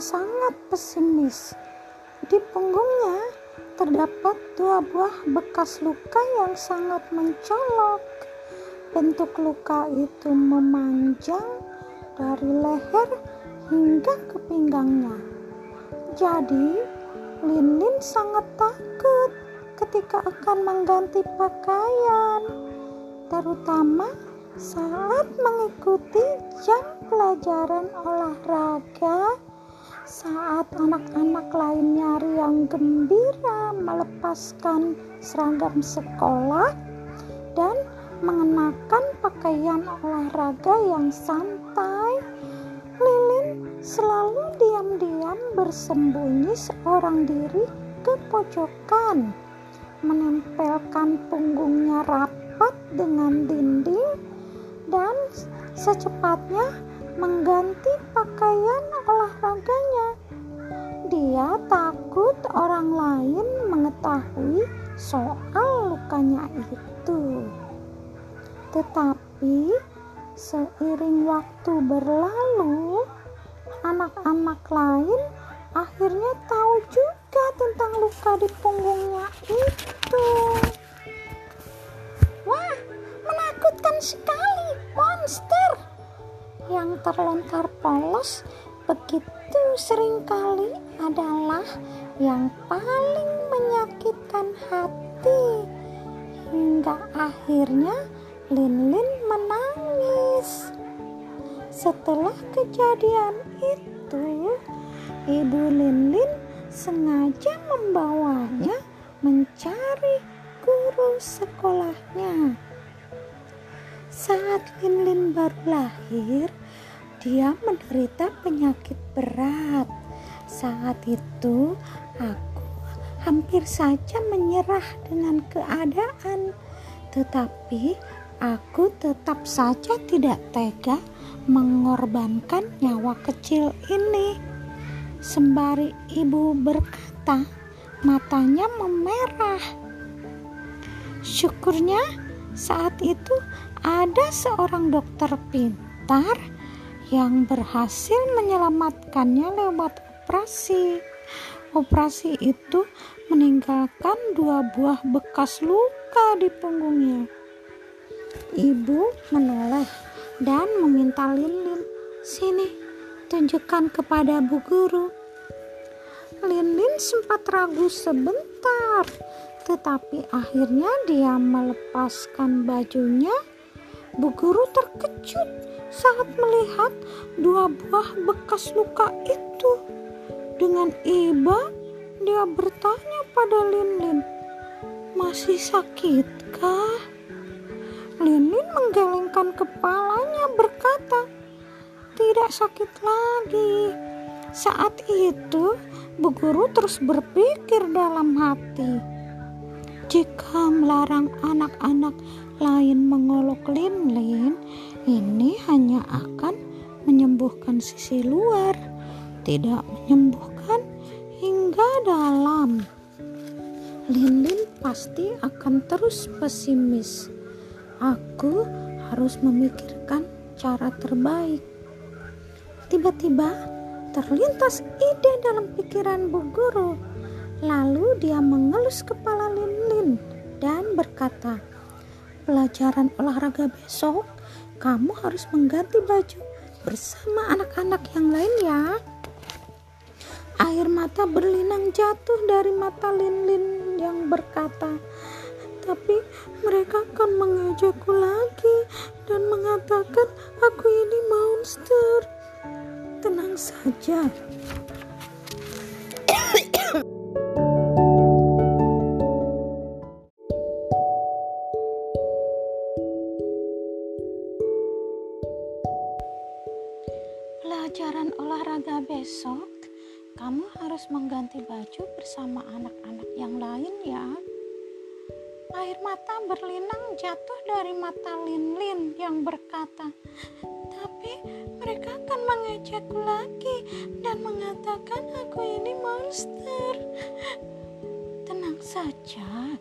sangat pesimis. Di punggungnya terdapat dua buah bekas luka yang sangat mencolok. Bentuk luka itu memanjang dari leher hingga ke pinggangnya. Jadi, Lin sangat takut ketika akan mengganti pakaian, terutama saat mengikuti jam pelajaran olahraga saat anak-anak lainnya riang gembira melepaskan seragam sekolah dan mengenakan pakaian olahraga yang santai Lilin selalu diam-diam bersembunyi seorang diri ke pojokan menempelkan punggungnya rapat dengan dinding dan secepatnya mengganti pakaian olahraganya. Dia takut orang lain mengetahui soal lukanya itu. Tetapi seiring waktu berlalu, anak-anak lain akhirnya tahu juga tentang luka di punggungnya itu. Wah, menakutkan sekali, monster yang terlontar polos begitu sering kali adalah yang paling menyakitkan hati hingga akhirnya Lin Lin menangis. Setelah kejadian itu, Ibu Lin Lin sengaja membawanya mencari guru sekolahnya. Saat Lin Lin baru lahir, dia menderita penyakit berat. Saat itu, aku hampir saja menyerah dengan keadaan, tetapi aku tetap saja tidak tega mengorbankan nyawa kecil ini. Sembari ibu berkata, matanya memerah. Syukurnya saat itu ada seorang dokter pintar yang berhasil menyelamatkannya lewat operasi. Operasi itu meninggalkan dua buah bekas luka di punggungnya. Ibu menoleh dan meminta Lin-Lin, "Sini, tunjukkan kepada Bu Guru." Lin-Lin sempat ragu sebentar, tetapi akhirnya dia melepaskan bajunya. Bu Guru terkejut saat melihat dua buah bekas luka itu. Dengan iba, dia bertanya pada Lin-Lin, "Masih sakitkah?" Linin menggelengkan kepalanya berkata, tidak sakit lagi. Saat itu, Bu Guru terus berpikir dalam hati, jika melarang anak-anak lain mengolok Lin-Lin, ini hanya akan menyembuhkan sisi luar, tidak menyembuhkan hingga dalam. Lin-Lin pasti akan terus pesimis Aku harus memikirkan cara terbaik. Tiba-tiba terlintas ide dalam pikiran Bu Guru. Lalu dia mengelus kepala Lin Dan berkata, "Pelajaran olahraga besok, kamu harus mengganti baju bersama anak-anak yang lain ya." Air mata berlinang jatuh dari mata Lin Lin yang berkata, tapi mereka akan mengejakku lagi dan mengatakan aku ini monster. Tenang saja. Mengejekku lagi dan mengatakan aku ini monster. Tenang saja,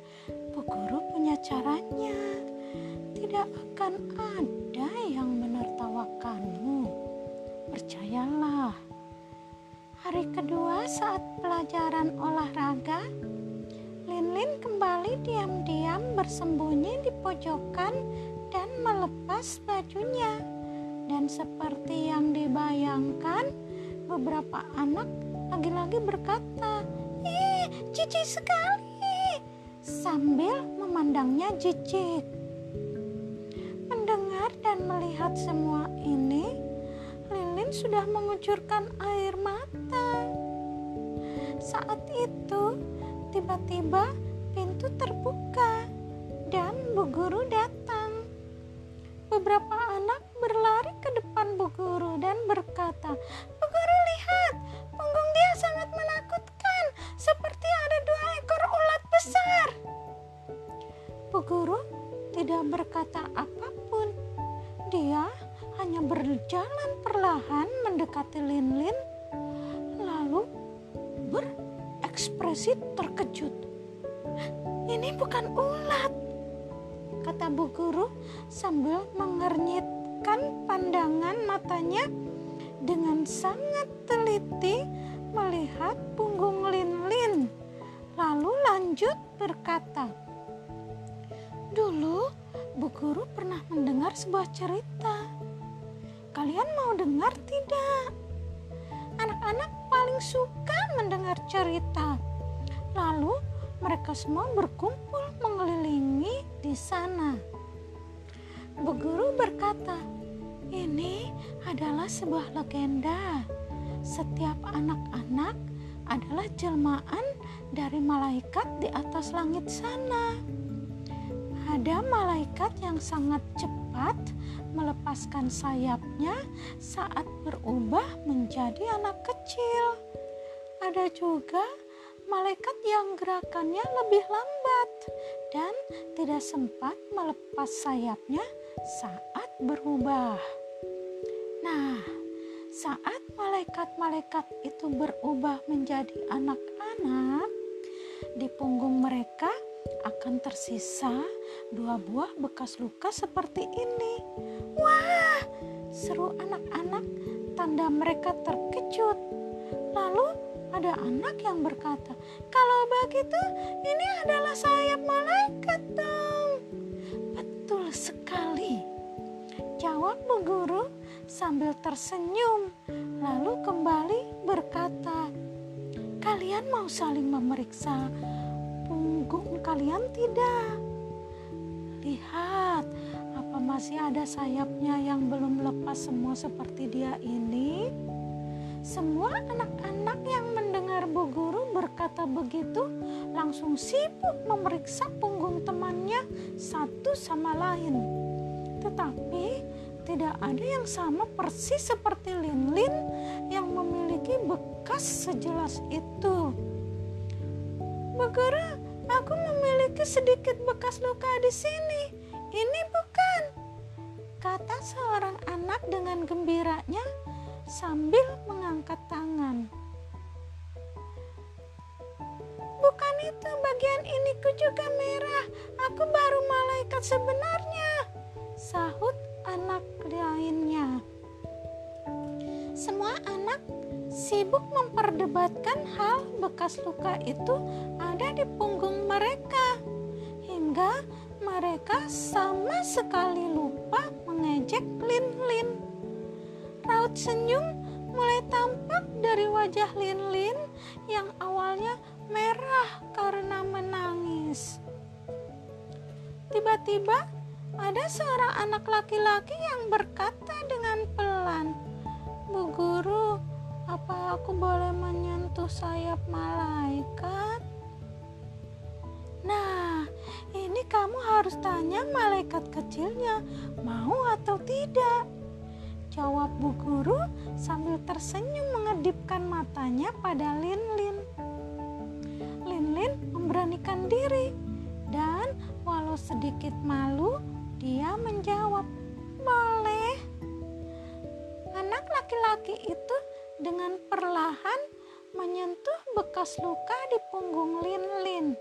Bu Guru punya caranya. Tidak akan ada yang menertawakanmu. Percayalah. Hari saat pelajaran olahraga, Lin-Lin kembali diam-diam bersembunyi di pojokan dan melepas bajunya. Dan seperti yang dibayangkan, beberapa anak lagi-lagi berkata, "Ih, cici sekali!" sambil memandangnya jijik. Mendengar dan melihat semua ini, Lilin sudah mengucurkan air mata. Saat itu, tiba-tiba pintu terbuka dan Bu Guru datang. Beberapa Guru dan berkata, "Bu Guru lihat, punggung dia sangat menakutkan, seperti ada dua ekor ulat besar." Bu Guru tidak berkata apa pun. Dia hanya berjalan perlahan mendekati Lin-Lin, lalu berekspresi terkejut. Ini bukan ulat, kata Bu Guru sambil mengernyitkan pandangan matanya dengan sangat teliti melihat punggung Lin-Lin. Lalu lanjut berkata, Dulu Bu Guru pernah mendengar sebuah cerita. Kalian mau dengar tidak? Anak-anak paling suka mendengar cerita. Lalu mereka semua berkumpul mengelilingi di sana. Bu Guru berkata, "Ini adalah sebuah legenda. Setiap anak-anak adalah jelmaan dari malaikat di atas langit sana. Ada malaikat yang sangat cepat melepaskan sayapnya saat berubah menjadi anak kecil. Ada juga malaikat yang gerakannya lebih lambat dan tidak sempat melepas sayapnya saat berubah. Nah, saat malaikat-malaikat itu berubah menjadi anak-anak, di punggung mereka akan tersisa dua buah bekas luka seperti ini. Wah, seru anak-anak, tanda mereka terkejut. Lalu ada anak yang berkata, "Kalau begitu, ini adalah sayap malaikat dong." Guru sambil tersenyum, lalu kembali berkata, "Kalian mau saling memeriksa punggung kalian tidak? Lihat, apa masih ada sayapnya yang belum lepas semua seperti dia ini? Semua anak-anak yang mendengar Bu Guru berkata begitu langsung sibuk memeriksa punggung temannya satu sama lain. Tetapi tidak ada yang sama persis seperti Lin-Lin yang memiliki bekas sejelas itu. Bu Guru, aku memiliki sedikit bekas luka di sini. Ini bukan, kata seorang anak dengan gembiranya sambil mengangkat tangan. Bukan itu bagian iniku juga merah. Aku baru malaikat sebenarnya, sahut anak lainnya. Semua anak sibuk memperdebatkan hal bekas luka itu ada di punggung mereka hingga mereka sama sekali lupa mengejek Lin-Lin. Raut senyum mulai tampak dari wajah Lin-Lin yang awalnya merah karena menangis. Tiba-tiba ada seorang anak laki-laki yang berkata dengan pelan, "Bu guru, apa aku boleh menyentuh sayap malaikat?" Nah, ini kamu harus tanya malaikat kecilnya, mau atau tidak. Jawab Bu Guru sambil tersenyum mengedipkan matanya pada Lin-Lin. Lin-Lin memberanikan diri dan walau sedikit malu, dia menjawab, "Boleh." Anak laki-laki itu dengan perlahan menyentuh bekas luka di punggung Lin-Lin.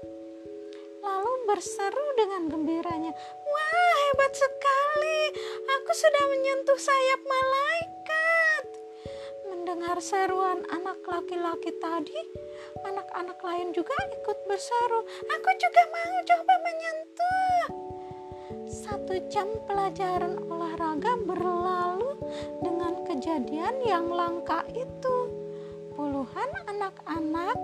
Lalu berseru dengan gembiranya, "Wah, hebat sekali! Aku sudah menyentuh sayap malaikat." Mendengar seruan anak laki-laki tadi, anak-anak lain juga ikut berseru. Aku juga mau coba menyentuh. Satu jam pelajaran olahraga berlalu dengan kejadian yang langka itu. Puluhan anak-anak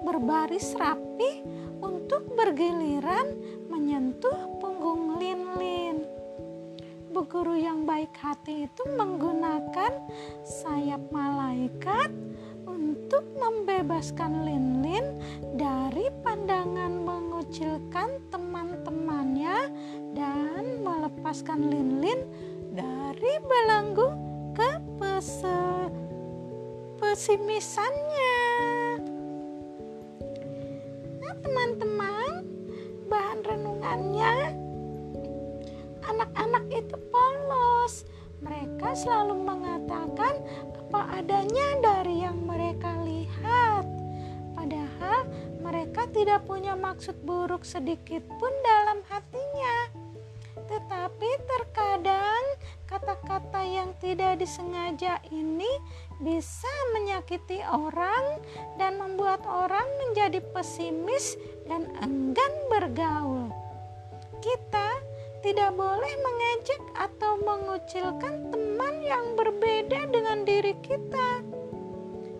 berbaris rapi untuk bergiliran menyentuh punggung Lin-Lin. Bu guru yang baik hati itu menggunakan sayap malaikat untuk membebaskan Lin-Lin dari pandangan mengucilkan teman-temannya dan melepaskan Lin-Lin dari belenggu ke pesimisannya. Nah, teman-teman, bahan renungannya anak-anak itu polos. Mereka selalu mengatakan apa adanya dari yang mereka lihat. Padahal mereka tidak punya maksud buruk sedikit pun dalam hatinya. Tetapi terkadang kata-kata yang tidak disengaja ini bisa menyakiti orang dan membuat orang menjadi pesimis dan enggan bergaul. Kita tidak boleh mengejek atau mengucilkan teman yang berbeda dengan diri kita.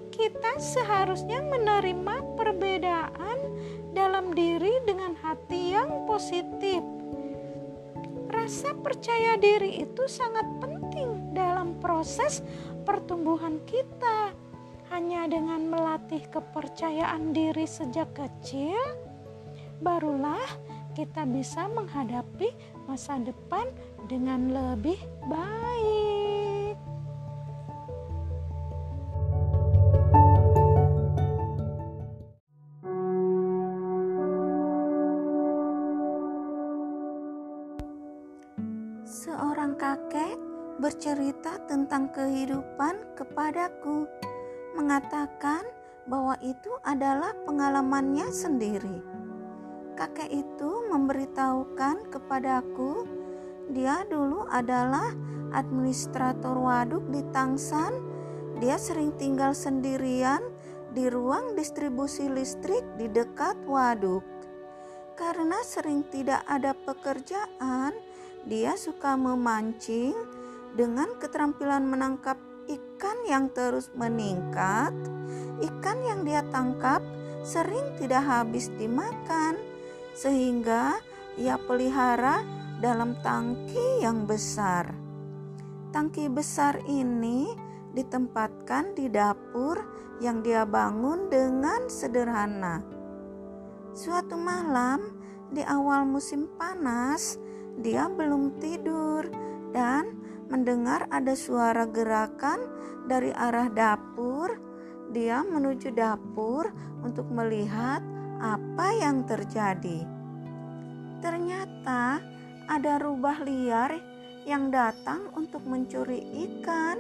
Kita seharusnya menerima perbedaan dalam diri dengan hati yang positif. Rasa percaya diri itu sangat penting dalam proses pertumbuhan kita. Hanya dengan melatih kepercayaan diri sejak kecil, barulah kita bisa menghadapi masa depan dengan lebih baik. Bercerita tentang kehidupan kepadaku, mengatakan bahwa itu adalah pengalamannya sendiri kakek itu memberitahukan kepadaku dia dulu adalah administrator waduk di Tangsan. Dia sering tinggal sendirian di ruang distribusi listrik di dekat waduk. Karena sering tidak ada pekerjaan, dia suka memancing dengan keterampilan menangkap ikan yang terus meningkat. Ikan yang dia tangkap sering tidak habis dimakan sehingga ia pelihara dalam tangki yang besar. Tangki besar ini ditempatkan di dapur yang dia bangun dengan sederhana. Suatu malam di awal musim panas, dia belum tidur dan mendengar ada suara gerakan dari arah dapur. Dia menuju dapur untuk melihat apa yang terjadi. Ternyata ada rubah liar yang datang untuk mencuri ikan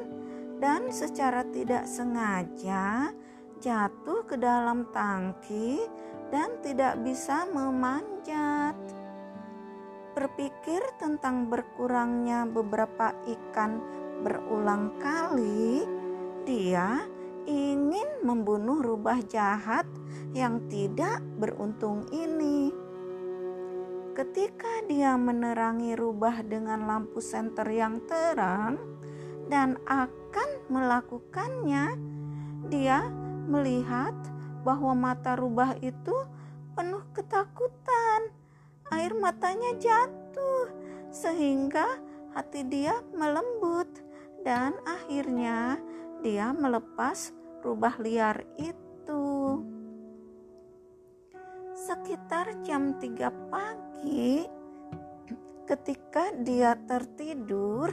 dan secara tidak sengaja jatuh ke dalam tangki dan tidak bisa memanjat. Berpikir tentang berkurangnya beberapa ikan berulang kali, dia ingin membunuh rubah jahat yang tidak beruntung ini. Ketika dia menerangi rubah dengan lampu senter yang terang dan akan melakukannya, dia melihat bahwa mata rubah itu penuh ketakutan. Air matanya jatuh sehingga hati dia melembut dan akhirnya dia melepas rubah liar itu. Sekitar jam 3 pagi ketika dia tertidur,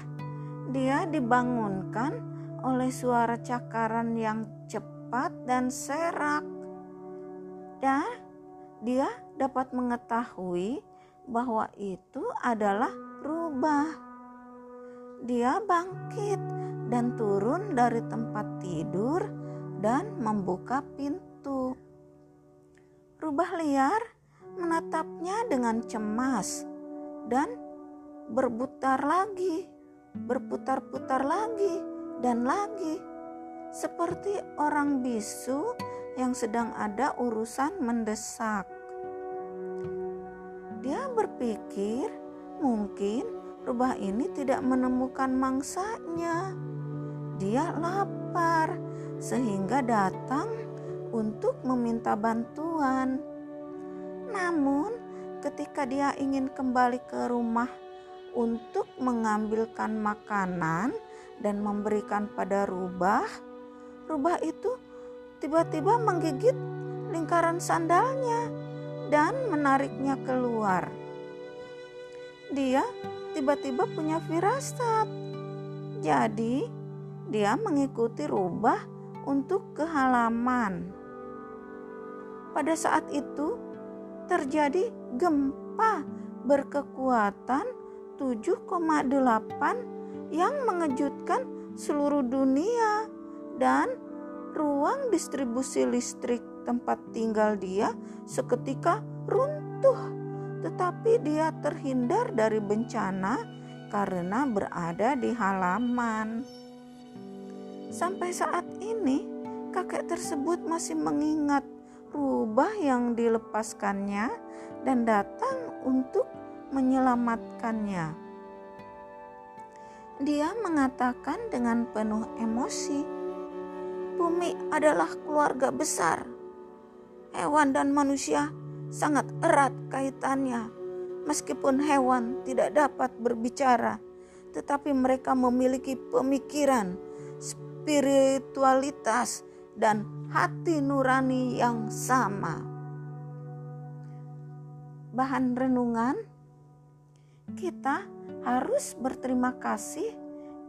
dia dibangunkan oleh suara cakaran yang cepat dan serak. Dan dia dapat mengetahui bahwa itu adalah rubah. Dia bangkit dan turun dari tempat tidur dan membuka pintu. Rubah liar menatapnya dengan cemas dan berputar lagi, berputar-putar lagi dan lagi. seperti orang bisu yang sedang ada urusan mendesak. Berpikir mungkin rubah ini tidak menemukan mangsanya. Dia lapar sehingga datang untuk meminta bantuan. Namun, ketika dia ingin kembali ke rumah untuk mengambilkan makanan dan memberikan pada rubah, rubah itu tiba-tiba menggigit lingkaran sandalnya dan menariknya keluar. Dia tiba-tiba punya firasat. Jadi, dia mengikuti rubah untuk ke halaman. Pada saat itu, terjadi gempa berkekuatan 7,8 yang mengejutkan seluruh dunia dan ruang distribusi listrik tempat tinggal dia seketika runtuh. Tetapi dia terhindar dari bencana karena berada di halaman. Sampai saat ini, kakek tersebut masih mengingat rubah yang dilepaskannya dan datang untuk menyelamatkannya. Dia mengatakan dengan penuh emosi, "Bumi adalah keluarga besar. Hewan dan manusia sangat erat kaitannya. Meskipun hewan tidak dapat berbicara, tetapi mereka memiliki pemikiran, spiritualitas, dan hati nurani yang sama." Bahan renungan kita harus berterima kasih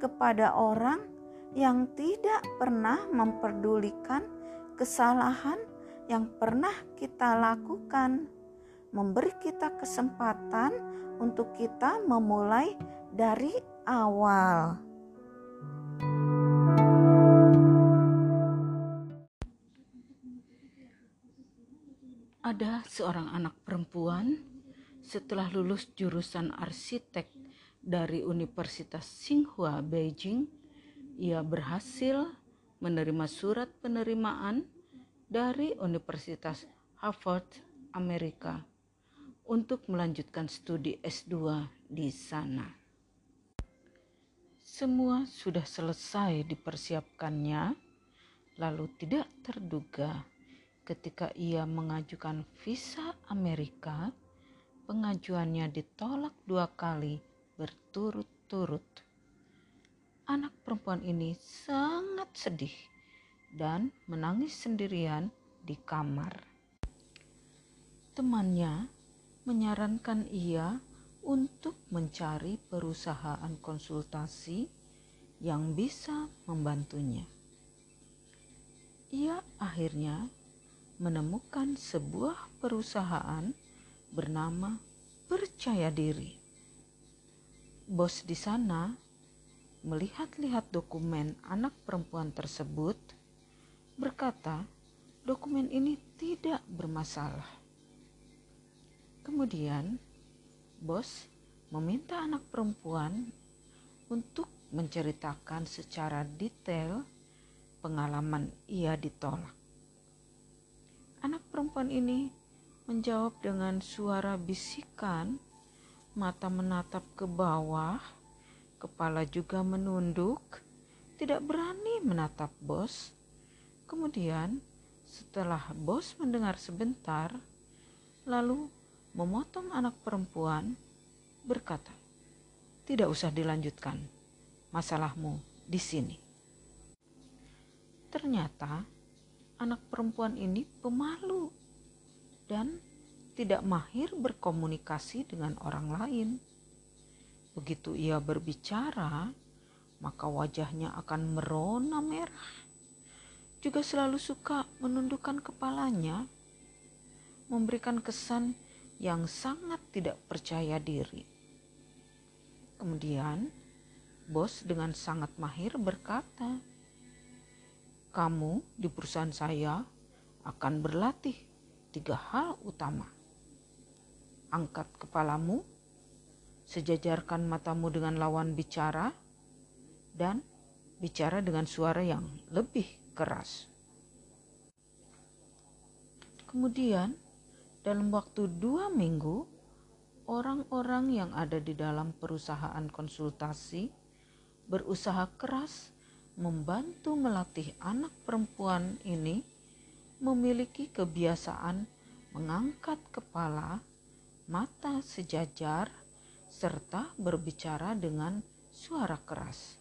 kepada orang yang tidak pernah memperdulikan kesalahan yang pernah kita lakukan, memberi kita kesempatan untuk kita memulai dari awal. Ada seorang anak perempuan setelah lulus jurusan arsitek dari Universitas Tsinghua Beijing, ia berhasil menerima surat penerimaan dari Universitas Harvard Amerika untuk melanjutkan studi S2 di sana. Semua sudah selesai dipersiapkannya, lalu tidak terduga ketika ia mengajukan visa Amerika pengajuannya ditolak dua kali berturut-turut. Anak perempuan ini sangat sedih dan menangis sendirian di kamar. Temannya menyarankan ia untuk mencari perusahaan konsultasi yang bisa membantunya. Ia akhirnya menemukan sebuah perusahaan bernama Percaya Diri. Bos di sana melihat-lihat dokumen anak perempuan tersebut, berkata, dokumen ini tidak bermasalah. Kemudian, bos meminta anak perempuan untuk menceritakan secara detail pengalaman ia ditolak. Anak perempuan ini menjawab dengan suara bisikan, mata menatap ke bawah, kepala juga menunduk, tidak berani menatap bos. Kemudian, setelah bos mendengar sebentar, lalu memotong anak perempuan, berkata, "Tidak usah dilanjutkan, masalahmu di sini." Ternyata anak perempuan ini pemalu dan tidak mahir berkomunikasi dengan orang lain. Begitu ia berbicara, maka wajahnya akan merona merah. Juga selalu suka menundukkan kepalanya, memberikan kesan yang sangat tidak percaya diri. Kemudian, bos dengan sangat mahir berkata, "Kamu di perusahaan saya akan berlatih tiga hal utama. Angkat kepalamu, sejajarkan matamu dengan lawan bicara, dan bicara dengan suara yang lebih keras. Kemudian, dalam waktu dua minggu, orang-orang yang ada di dalam perusahaan konsultasi berusaha keras membantu melatih anak perempuan ini memiliki kebiasaan mengangkat kepala, mata sejajar, serta berbicara dengan suara keras.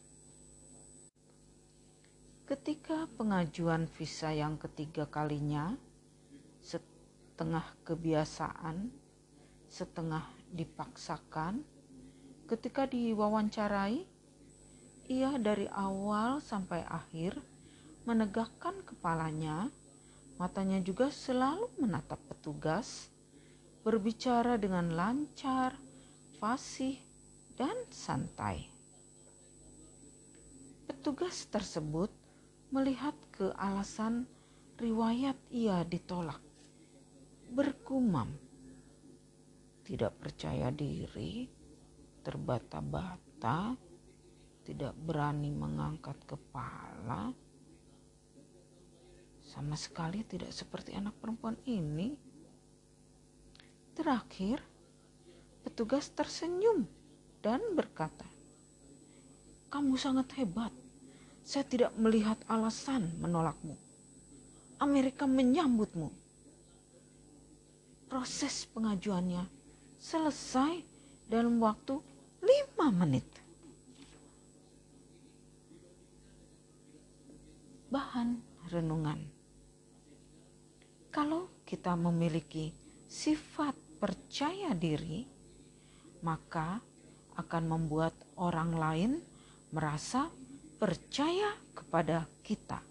Ketika pengajuan visa yang ketiga kalinya, setengah kebiasaan, setengah dipaksakan, ketika diwawancarai, ia dari awal sampai akhir menegakkan kepalanya, matanya juga selalu menatap petugas, berbicara dengan lancar, fasih, dan santai. Petugas tersebut melihat ke alasan riwayat ia ditolak. Bergumam, tidak percaya diri, terbata-bata, tidak berani mengangkat kepala, sama sekali tidak seperti anak perempuan ini. Terakhir, petugas tersenyum dan berkata, "Kamu sangat hebat." Saya tidak melihat alasan menolakmu. Amerika menyambutmu. Proses pengajuannya selesai dalam waktu lima menit. Bahan renungan. Kalau kita memiliki sifat percaya diri, maka akan membuat orang lain merasa percaya kepada kita.